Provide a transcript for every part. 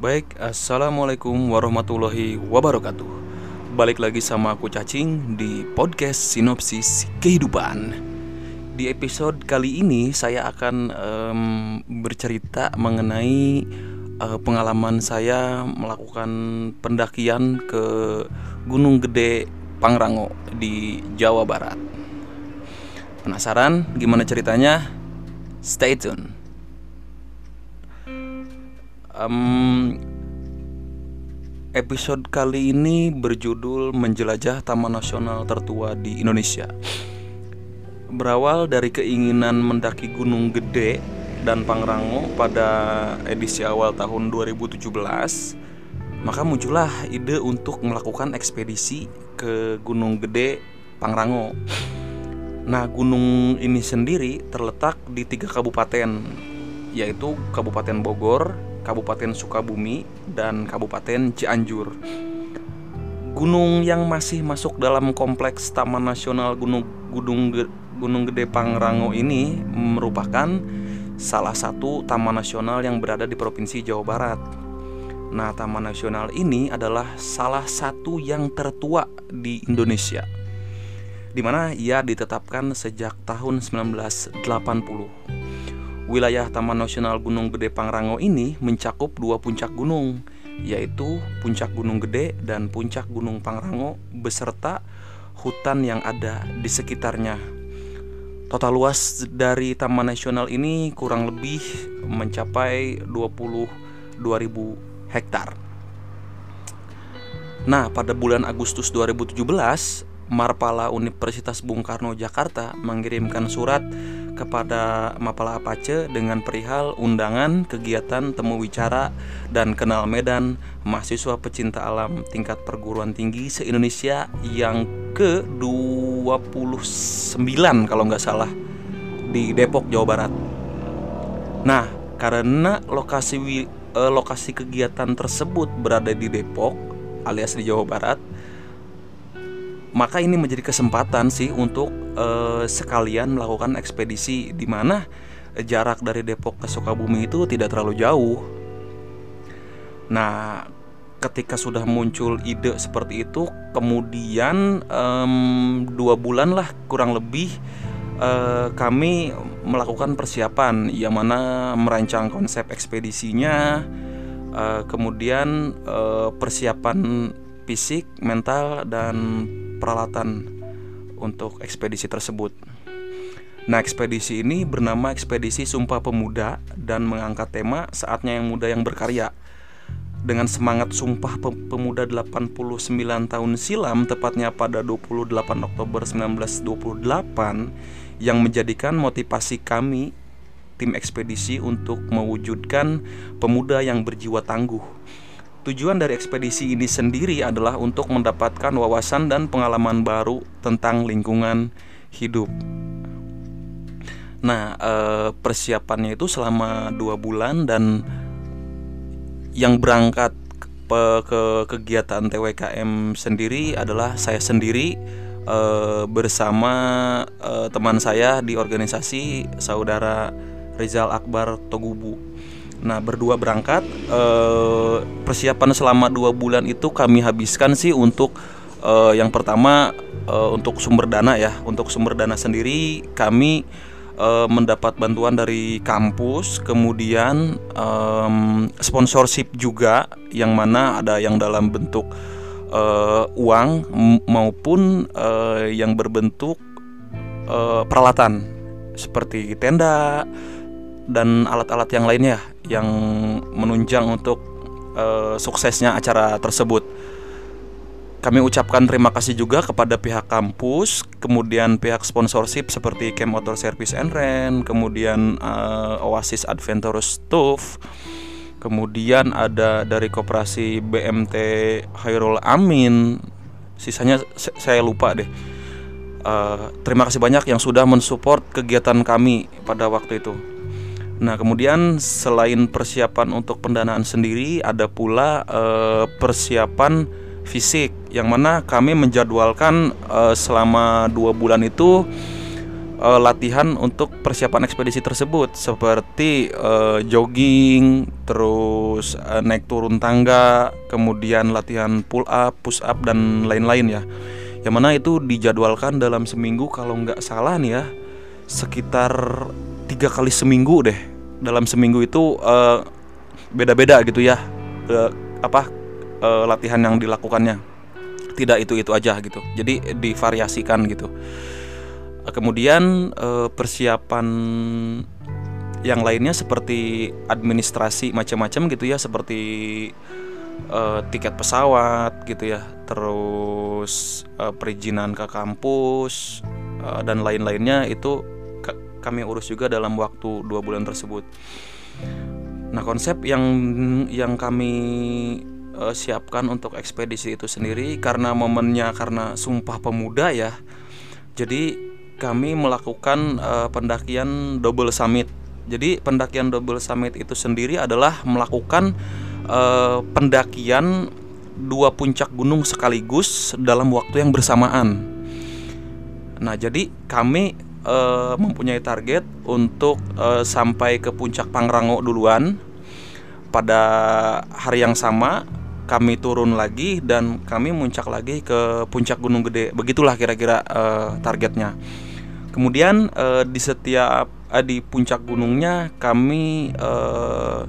Baik, Assalamualaikum warahmatullahi wabarakatuh. Balik lagi sama aku Cacing di podcast Sinopsis Kehidupan. Di episode kali ini saya akan um, bercerita mengenai uh, pengalaman saya melakukan pendakian ke Gunung Gede Pangrango di Jawa Barat. Penasaran gimana ceritanya? Stay tune um, episode kali ini berjudul menjelajah taman nasional tertua di Indonesia. Berawal dari keinginan mendaki Gunung Gede dan Pangrango pada edisi awal tahun 2017, maka muncullah ide untuk melakukan ekspedisi ke Gunung Gede Pangrango. Nah, gunung ini sendiri terletak di tiga kabupaten, yaitu Kabupaten Bogor, Kabupaten Sukabumi, dan Kabupaten Cianjur. Gunung yang masih masuk dalam kompleks Taman Nasional Gunung Gunung Gunung Gede Pangrango ini merupakan salah satu taman nasional yang berada di Provinsi Jawa Barat. Nah, taman nasional ini adalah salah satu yang tertua di Indonesia. Di mana ia ditetapkan sejak tahun 1980. Wilayah Taman Nasional Gunung Gede Pangrango ini mencakup dua puncak gunung, yaitu Puncak Gunung Gede dan Puncak Gunung Pangrango beserta hutan yang ada di sekitarnya. Total luas dari Taman Nasional ini kurang lebih mencapai 22.000 hektar. Nah, pada bulan Agustus 2017, Marpala Universitas Bung Karno Jakarta mengirimkan surat kepada Mapala Apache dengan perihal undangan kegiatan temu wicara dan kenal medan mahasiswa pecinta alam tingkat perguruan tinggi se-Indonesia yang ke-29 kalau nggak salah di Depok, Jawa Barat. Nah, karena lokasi eh, lokasi kegiatan tersebut berada di Depok alias di Jawa Barat, maka ini menjadi kesempatan sih untuk uh, sekalian melakukan ekspedisi di mana jarak dari Depok ke Sukabumi itu tidak terlalu jauh. Nah, ketika sudah muncul ide seperti itu, kemudian um, dua bulan lah kurang lebih uh, kami melakukan persiapan, yang mana merancang konsep ekspedisinya, uh, kemudian uh, persiapan fisik, mental, dan peralatan untuk ekspedisi tersebut. Nah, ekspedisi ini bernama Ekspedisi Sumpah Pemuda dan mengangkat tema Saatnya Yang Muda Yang Berkarya. Dengan semangat Sumpah Pemuda 89 tahun silam, tepatnya pada 28 Oktober 1928, yang menjadikan motivasi kami, tim ekspedisi, untuk mewujudkan pemuda yang berjiwa tangguh Tujuan dari ekspedisi ini sendiri adalah untuk mendapatkan wawasan dan pengalaman baru tentang lingkungan hidup. Nah, eh, persiapannya itu selama dua bulan dan yang berangkat ke, ke kegiatan TWKM sendiri adalah saya sendiri eh, bersama eh, teman saya di organisasi saudara Rizal Akbar Togubu. Nah berdua berangkat eh, persiapan selama dua bulan itu kami habiskan sih untuk eh, yang pertama eh, untuk sumber dana ya. Untuk sumber dana sendiri kami eh, mendapat bantuan dari kampus kemudian eh, sponsorship juga yang mana ada yang dalam bentuk eh, uang maupun eh, yang berbentuk eh, peralatan. Seperti tenda dan alat-alat yang lainnya yang menunjang untuk uh, suksesnya acara tersebut. Kami ucapkan terima kasih juga kepada pihak kampus, kemudian pihak sponsorship seperti Camp Outdoor Service and Rent, kemudian uh, Oasis Adventurous Tough, kemudian ada dari koperasi BMT Hairul Amin, sisanya saya lupa deh. Uh, terima kasih banyak yang sudah mensupport kegiatan kami pada waktu itu. Nah, kemudian selain persiapan untuk pendanaan sendiri, ada pula uh, persiapan fisik, yang mana kami menjadwalkan uh, selama dua bulan itu uh, latihan untuk persiapan ekspedisi tersebut seperti jogging, terus naik turun tangga, kemudian latihan pull up, push up dan lain-lain ya. Yang mana itu dijadwalkan dalam seminggu kalau nggak salah nih ya sekitar tiga kali seminggu deh. Dalam seminggu itu beda beda-beda gitu ya uh, apa uh, latihan yang dilakukannya. Tidak itu itu aja gitu. Jadi divariasikan gitu kemudian eh, persiapan yang lainnya seperti administrasi macam-macam gitu ya seperti uh, tiket pesawat gitu ya terus uh, perizinan ke kampus uh, dan lain-lainnya itu kami urus juga dalam waktu dua bulan tersebut nah konsep yang yang kami uh, siapkan untuk ekspedisi itu sendiri karena momennya karena sumpah pemuda ya jadi kami melakukan uh, pendakian double summit. Jadi pendakian double summit itu sendiri adalah melakukan uh, pendakian dua puncak gunung sekaligus dalam waktu yang bersamaan. Nah, jadi kami uh, mempunyai target untuk uh, sampai ke puncak Pangrango duluan pada hari yang sama kami turun lagi dan kami muncak lagi ke puncak Gunung Gede. Begitulah kira-kira uh, targetnya. Kemudian uh, di setiap uh, di puncak gunungnya kami uh,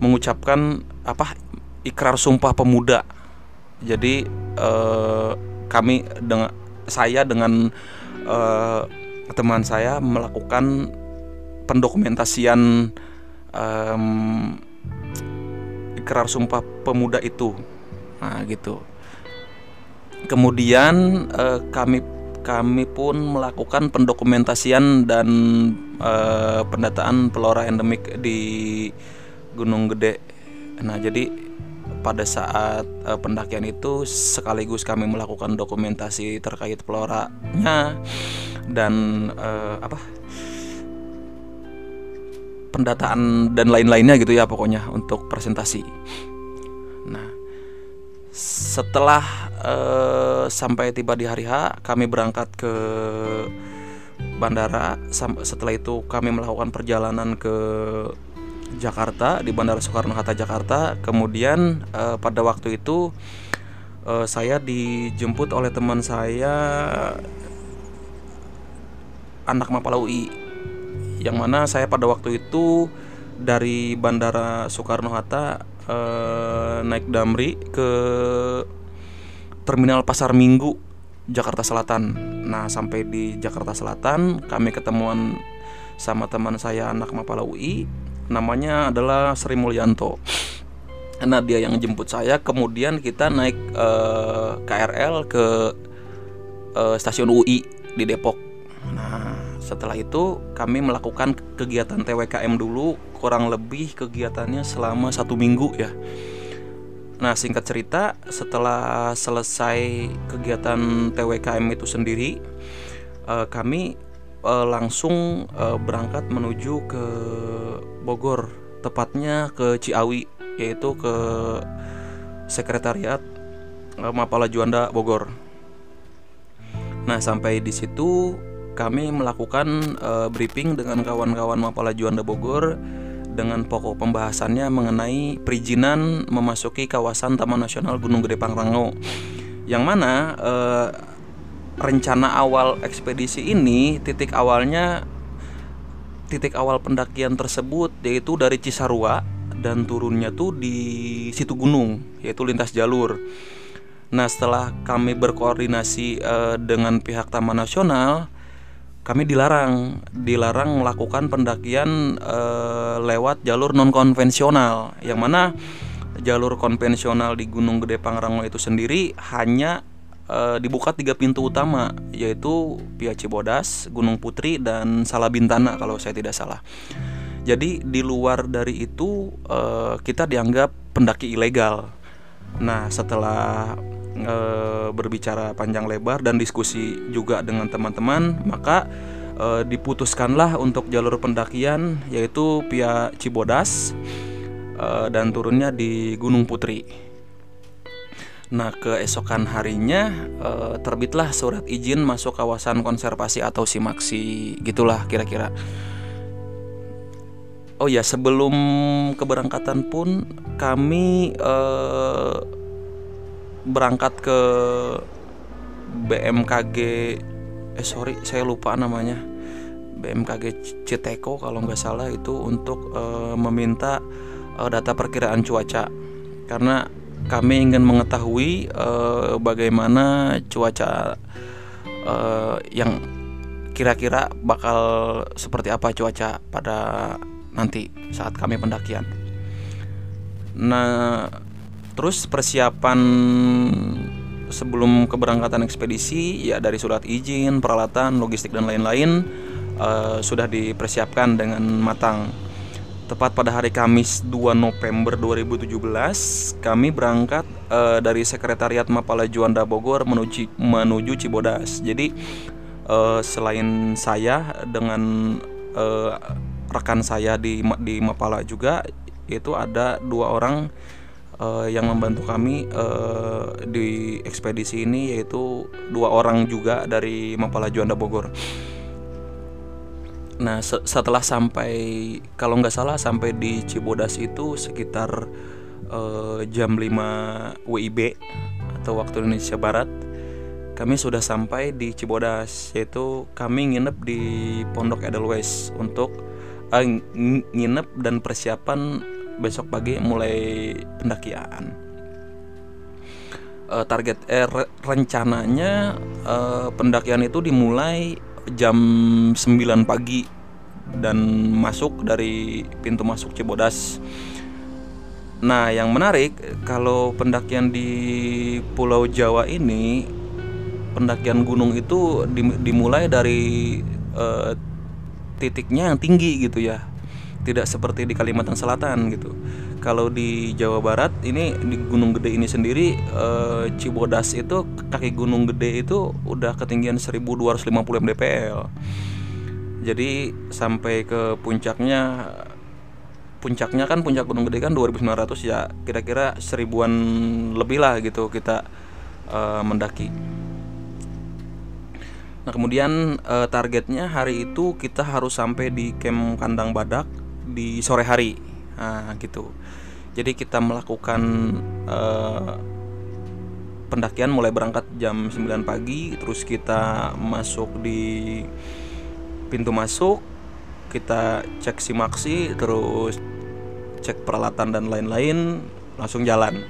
mengucapkan apa ikrar sumpah pemuda. Jadi uh, kami dengan saya dengan uh, teman saya melakukan pendokumentasian um, ikrar sumpah pemuda itu. Nah, gitu. Kemudian uh, kami kami pun melakukan pendokumentasian dan uh, pendataan flora endemik di Gunung Gede. Nah, jadi pada saat uh, pendakian itu sekaligus kami melakukan dokumentasi terkait floranya dan uh, apa pendataan dan lain-lainnya gitu ya pokoknya untuk presentasi. Nah, setelah uh, sampai tiba di hari H, kami berangkat ke bandara. Setelah itu kami melakukan perjalanan ke Jakarta di Bandara Soekarno Hatta Jakarta. Kemudian uh, pada waktu itu uh, saya dijemput oleh teman saya anak Mapala UI yang mana saya pada waktu itu dari Bandara Soekarno Hatta uh, naik Damri ke Terminal Pasar Minggu Jakarta Selatan. Nah, sampai di Jakarta Selatan kami ketemuan sama teman saya anak Mapala UI namanya adalah Sri Mulyanto. Nah, dia yang jemput saya, kemudian kita naik eh, KRL ke uh, stasiun UI di Depok. Setelah itu kami melakukan kegiatan TWKM dulu kurang lebih kegiatannya selama satu minggu ya. Nah singkat cerita setelah selesai kegiatan TWKM itu sendiri uh, Kami uh, langsung uh, berangkat menuju ke Bogor Tepatnya ke Ciawi yaitu ke Sekretariat Mapala Juanda Bogor. Nah sampai di situ kami melakukan uh, briefing dengan kawan-kawan Mapala Juanda Bogor dengan pokok pembahasannya mengenai perizinan memasuki kawasan Taman Nasional Gunung Gede Pangrango. Yang mana eh, rencana awal ekspedisi ini titik awalnya titik awal pendakian tersebut yaitu dari Cisarua dan turunnya tuh di situ gunung yaitu lintas jalur. Nah, setelah kami berkoordinasi eh, dengan pihak Taman Nasional, kami dilarang dilarang melakukan pendakian e, lewat jalur non konvensional yang mana jalur konvensional di Gunung Gede Pangrango itu sendiri hanya e, dibuka tiga pintu utama yaitu Pia Cibodas, Gunung Putri dan Salabintana kalau saya tidak salah. Jadi di luar dari itu e, kita dianggap pendaki ilegal. Nah setelah e, berbicara panjang lebar dan diskusi juga dengan teman-teman, maka e, diputuskanlah untuk jalur pendakian yaitu via Cibodas e, dan turunnya di Gunung Putri. Nah, keesokan harinya uh, terbitlah surat izin masuk kawasan konservasi atau Simaksi, gitulah kira-kira. Oh ya, sebelum keberangkatan pun kami uh, berangkat ke BMKG eh sorry saya lupa namanya BMKG Citeko kalau nggak salah itu untuk uh, meminta uh, data perkiraan cuaca karena kami ingin mengetahui uh, bagaimana cuaca uh, yang kira-kira bakal seperti apa cuaca pada nanti saat kami pendakian. Nah, terus persiapan sebelum keberangkatan ekspedisi ya dari surat izin, peralatan, logistik dan lain-lain uh, sudah dipersiapkan dengan matang. Tepat pada hari Kamis 2 November 2017, kami berangkat uh, dari Sekretariat Mapala Juanda Bogor menuju menuju Cibodas. Jadi uh, selain saya dengan uh, rekan saya di di Mapala juga itu ada dua orang uh, yang membantu kami uh, di ekspedisi ini yaitu dua orang juga dari Mapala Juanda Bogor. Nah se setelah sampai kalau nggak salah sampai di Cibodas itu sekitar uh, jam 5 WIB atau waktu Indonesia Barat kami sudah sampai di Cibodas yaitu kami nginep di Pondok Edelweiss untuk uh, nginep dan persiapan besok pagi mulai pendakian. Uh, target eh, re rencananya uh, pendakian itu dimulai jam 9 pagi dan masuk dari pintu masuk Cibodas. Nah, yang menarik kalau pendakian di Pulau Jawa ini pendakian gunung itu dimulai dari uh, titiknya yang tinggi gitu ya tidak seperti di Kalimantan Selatan gitu. Kalau di Jawa Barat ini di Gunung Gede ini sendiri eh, Cibodas itu kaki Gunung Gede itu udah ketinggian 1250 mdpl. Jadi sampai ke puncaknya puncaknya kan puncak Gunung Gede kan 2900 ya kira-kira seribuan lebih lah gitu kita uh, mendaki. Nah kemudian uh, targetnya hari itu kita harus sampai di camp kandang badak di sore hari. Nah gitu. Jadi kita melakukan uh, pendakian mulai berangkat jam 9 pagi terus kita masuk di pintu masuk kita cek simaksi terus cek peralatan dan lain-lain langsung jalan.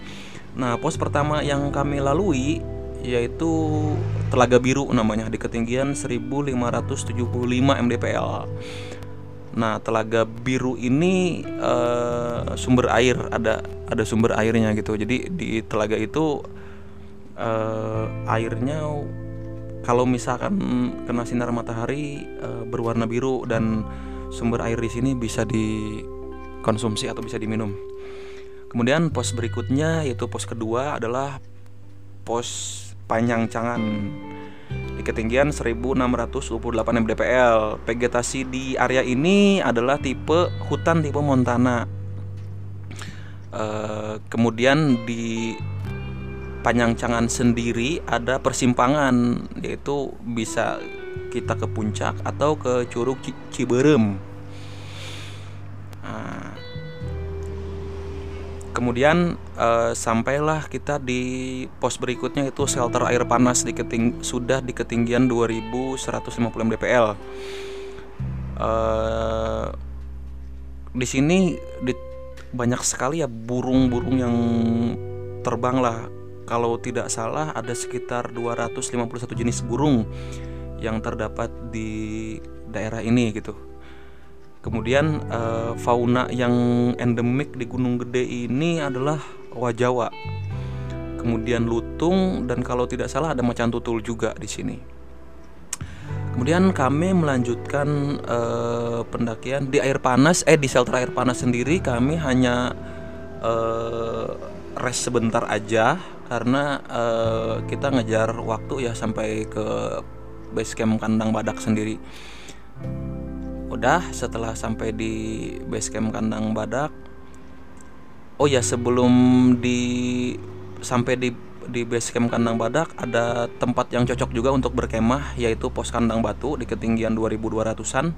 Nah pos pertama yang kami lalui yaitu Telaga Biru namanya di ketinggian 1575 mdpl Nah, telaga biru ini uh, sumber air ada ada sumber airnya gitu. Jadi di telaga itu uh, airnya kalau misalkan kena sinar matahari uh, berwarna biru dan sumber air di sini bisa dikonsumsi atau bisa diminum. Kemudian pos berikutnya yaitu pos kedua adalah pos Panjang Cangan di ketinggian 1628 mdpl. Vegetasi di area ini adalah tipe hutan tipe montana. Uh, kemudian di Panjangcangan sendiri ada persimpangan yaitu bisa kita ke puncak atau ke Curug Ciberem. Nah, kemudian uh, sampailah kita di pos berikutnya itu shelter air panas di keting sudah di ketinggian 2150 mdpl. Uh, di sini di, banyak sekali ya burung-burung yang terbang lah. Kalau tidak salah ada sekitar 251 jenis burung yang terdapat di daerah ini gitu. Kemudian uh, fauna yang endemik di Gunung Gede ini adalah wajawa. Kemudian lutung dan kalau tidak salah ada macan tutul juga di sini. Kemudian kami melanjutkan uh, pendakian di air panas, eh di shelter air panas sendiri kami hanya uh, rest sebentar aja karena uh, kita ngejar waktu ya sampai ke base camp kandang badak sendiri udah setelah sampai di base camp kandang badak oh ya sebelum di sampai di di base camp kandang badak ada tempat yang cocok juga untuk berkemah yaitu pos kandang batu di ketinggian 2200-an.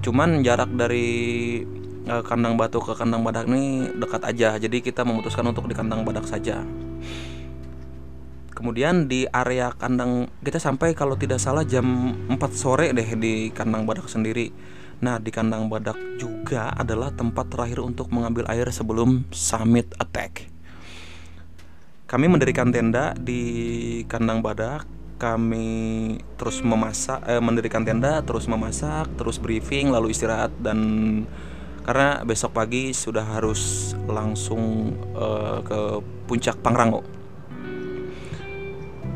Cuman jarak dari uh, kandang batu ke kandang badak ini dekat aja. Jadi kita memutuskan untuk di kandang badak saja. Kemudian di area kandang kita sampai kalau tidak salah jam 4 sore deh di kandang badak sendiri. Nah, di kandang badak juga adalah tempat terakhir untuk mengambil air sebelum summit attack. Kami mendirikan tenda di kandang badak. Kami terus memasak, eh, mendirikan tenda, terus memasak, terus briefing, lalu istirahat dan karena besok pagi sudah harus langsung eh, ke puncak Pangrango.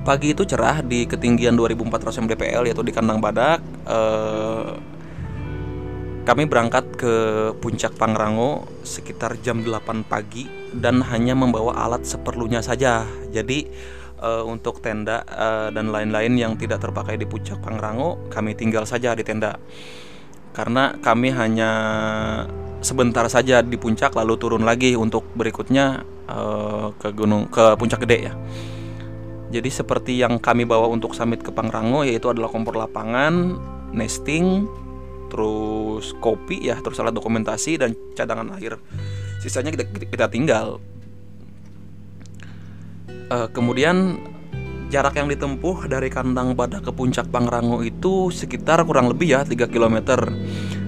Pagi itu cerah di ketinggian 2400 mdpl yaitu di kandang badak. Eh, kami berangkat ke puncak Pangrango sekitar jam 8 pagi dan hanya membawa alat seperlunya saja. Jadi uh, untuk tenda uh, dan lain-lain yang tidak terpakai di puncak Pangrango, kami tinggal saja di tenda. Karena kami hanya sebentar saja di puncak lalu turun lagi untuk berikutnya uh, ke gunung ke puncak gede ya. Jadi seperti yang kami bawa untuk summit ke Pangrango yaitu adalah kompor lapangan, nesting, terus kopi ya terus alat dokumentasi dan cadangan air. Sisanya kita kita tinggal. Uh, kemudian jarak yang ditempuh dari kandang badak ke puncak Pangrango itu sekitar kurang lebih ya 3 km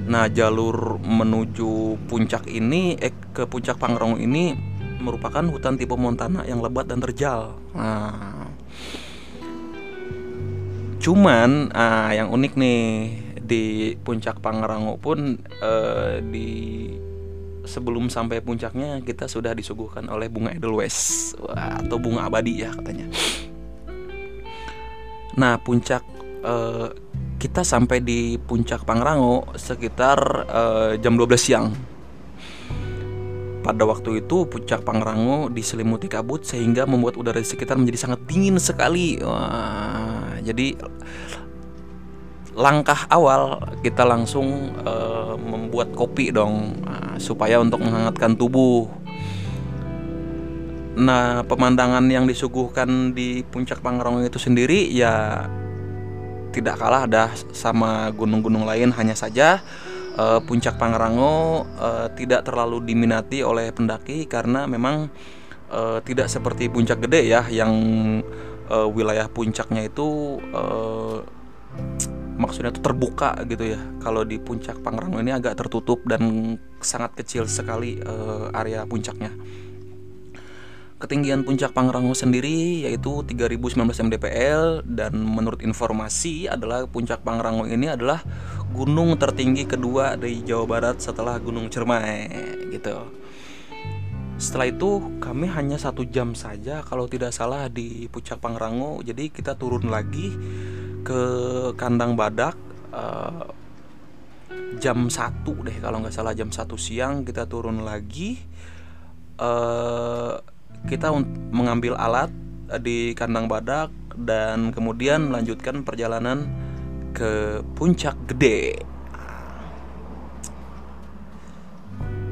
nah jalur menuju puncak ini eh, ke puncak Pangrango ini merupakan hutan tipe montana yang lebat dan terjal. Nah cuman ah, yang unik nih di puncak Pangrango pun uh, di sebelum sampai puncaknya kita sudah disuguhkan oleh bunga Edelweiss Wah, atau bunga abadi ya katanya. Nah puncak uh, kita sampai di puncak Pangrango sekitar uh, jam 12 siang. Pada waktu itu puncak Pangrango diselimuti kabut sehingga membuat udara di sekitar menjadi sangat dingin sekali. Wah, jadi langkah awal kita langsung uh, membuat kopi dong uh, supaya untuk menghangatkan tubuh. Nah, pemandangan yang disuguhkan di puncak Pangrango itu sendiri ya tidak kalah ada sama gunung-gunung lain hanya saja uh, puncak Pangrango uh, tidak terlalu diminati oleh pendaki karena memang uh, tidak seperti puncak gede ya yang uh, wilayah puncaknya itu uh, maksudnya itu terbuka gitu ya. Kalau di puncak Pangrango ini agak tertutup dan sangat kecil sekali uh, area puncaknya. Ketinggian puncak Pangrango sendiri yaitu 3019 mdpl dan menurut informasi adalah puncak Pangrango ini adalah gunung tertinggi kedua di Jawa Barat setelah Gunung Cermai gitu. Setelah itu kami hanya satu jam saja kalau tidak salah di puncak Pangrango jadi kita turun lagi ke kandang badak uh, jam satu deh kalau nggak salah jam satu siang kita turun lagi uh, kita mengambil alat di kandang badak dan kemudian melanjutkan perjalanan ke puncak gede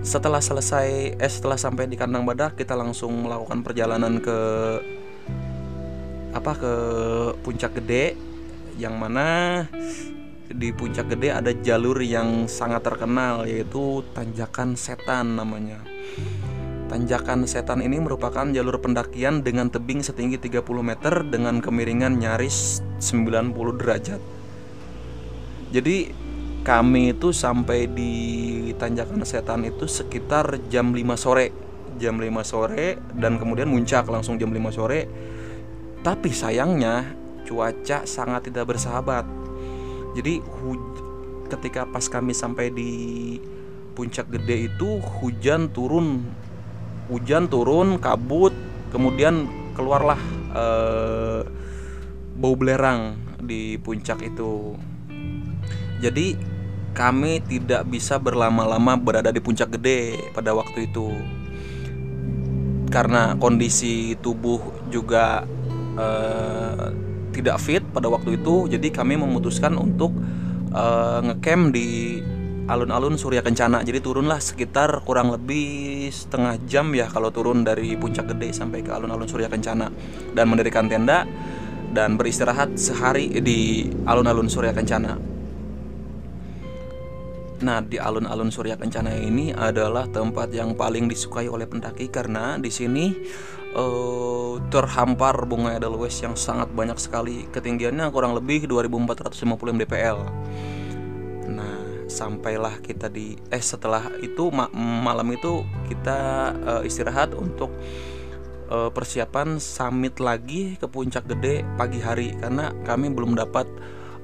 setelah selesai eh setelah sampai di kandang badak kita langsung melakukan perjalanan ke apa ke puncak gede yang mana di puncak gede ada jalur yang sangat terkenal yaitu tanjakan setan namanya. Tanjakan setan ini merupakan jalur pendakian dengan tebing setinggi 30 meter dengan kemiringan nyaris 90 derajat. Jadi kami itu sampai di tanjakan setan itu sekitar jam 5 sore. Jam 5 sore dan kemudian muncak langsung jam 5 sore. Tapi sayangnya cuaca sangat tidak bersahabat. Jadi ketika pas kami sampai di puncak gede itu hujan turun, hujan turun, kabut, kemudian keluarlah eh, bau belerang di puncak itu. Jadi kami tidak bisa berlama-lama berada di puncak gede pada waktu itu karena kondisi tubuh juga eh, tidak fit pada waktu itu jadi kami memutuskan untuk uh, ngecamp di alun-alun Surya Kencana. Jadi turunlah sekitar kurang lebih setengah jam ya kalau turun dari Puncak Gede sampai ke alun-alun Surya Kencana dan mendirikan tenda dan beristirahat sehari di alun-alun Surya Kencana. Nah, di alun-alun Surya Kencana ini adalah tempat yang paling disukai oleh pendaki karena di sini uh, terhampar bunga edelweiss yang sangat banyak sekali. Ketinggiannya kurang lebih 2450 mdpl. Nah, sampailah kita di eh setelah itu ma malam itu kita uh, istirahat untuk uh, persiapan summit lagi ke puncak gede pagi hari karena kami belum dapat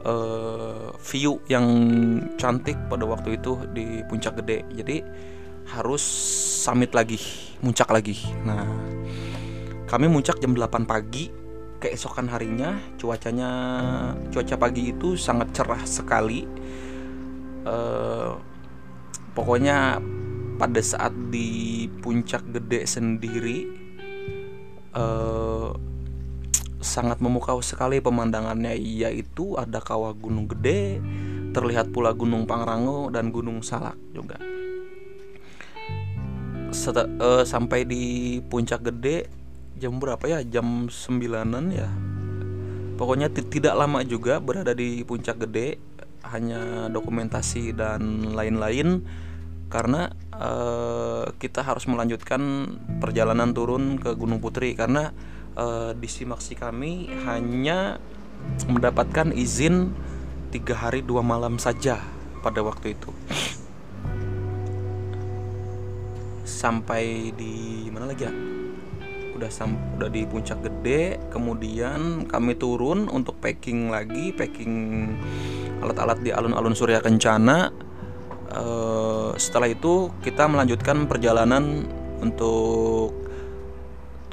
uh, view yang cantik pada waktu itu di puncak gede. Jadi harus summit lagi muncak lagi. Nah kami muncak jam 8 pagi keesokan harinya. Cuacanya cuaca pagi itu sangat cerah sekali. Uh, pokoknya pada saat di puncak gede sendiri uh, sangat memukau sekali pemandangannya. Yaitu ada kawah gunung gede terlihat pula gunung Pangrango dan gunung Salak juga. Set, uh, sampai di puncak gede jam berapa ya? Jam sembilanan ya. Pokoknya tidak lama juga berada di puncak gede hanya dokumentasi dan lain-lain karena uh, kita harus melanjutkan perjalanan turun ke Gunung Putri karena uh, di simaksi kami hanya mendapatkan izin tiga hari dua malam saja pada waktu itu. Sampai di mana lagi ya? Udah sam udah di puncak gede kemudian kami turun untuk packing lagi packing alat-alat di alun-alun Surya Kencana. Uh, setelah itu kita melanjutkan perjalanan untuk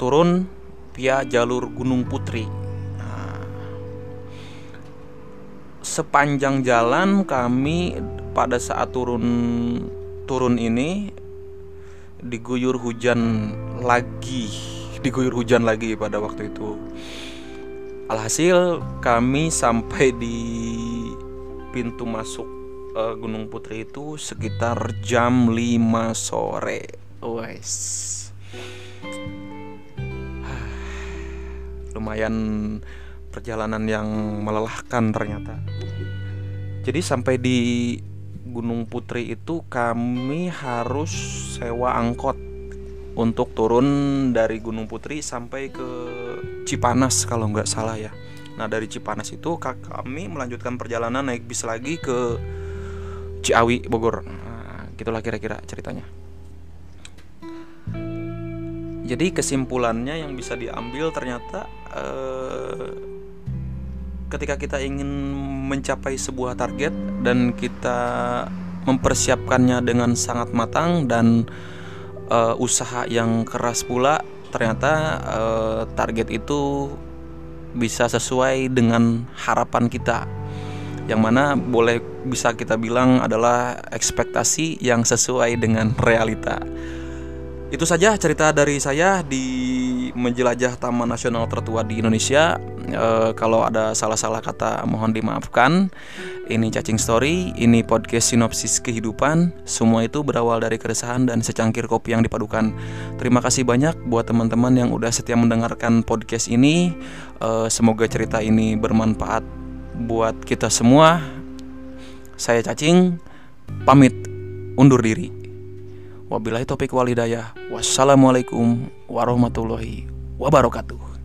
turun via jalur Gunung Putri. Nah, sepanjang jalan kami pada saat turun turun ini diguyur hujan lagi, diguyur hujan lagi pada waktu itu. Alhasil kami sampai di pintu masuk uh, Gunung Putri itu sekitar jam 5 sore. Wes. Lumayan perjalanan yang melelahkan ternyata. Jadi sampai di Gunung Putri itu kami harus sewa angkot untuk turun dari Gunung Putri sampai ke Cipanas kalau nggak salah ya. Nah dari Cipanas itu kami melanjutkan perjalanan naik bis lagi ke Ciawi Bogor. Nah, gitulah kira-kira ceritanya. Jadi kesimpulannya yang bisa diambil ternyata eh, ketika kita ingin mencapai sebuah target dan kita mempersiapkannya dengan sangat matang dan uh, usaha yang keras pula ternyata uh, target itu bisa sesuai dengan harapan kita yang mana boleh bisa kita bilang adalah ekspektasi yang sesuai dengan realita. Itu saja cerita dari saya di menjelajah Taman Nasional tertua di Indonesia. E, kalau ada salah-salah kata mohon dimaafkan. Ini cacing story, ini podcast sinopsis kehidupan. Semua itu berawal dari keresahan dan secangkir kopi yang dipadukan. Terima kasih banyak buat teman-teman yang udah setia mendengarkan podcast ini. E, semoga cerita ini bermanfaat buat kita semua. Saya cacing, pamit undur diri. Wabillahi topik walidayah. Wassalamualaikum warahmatullahi wabarakatuh.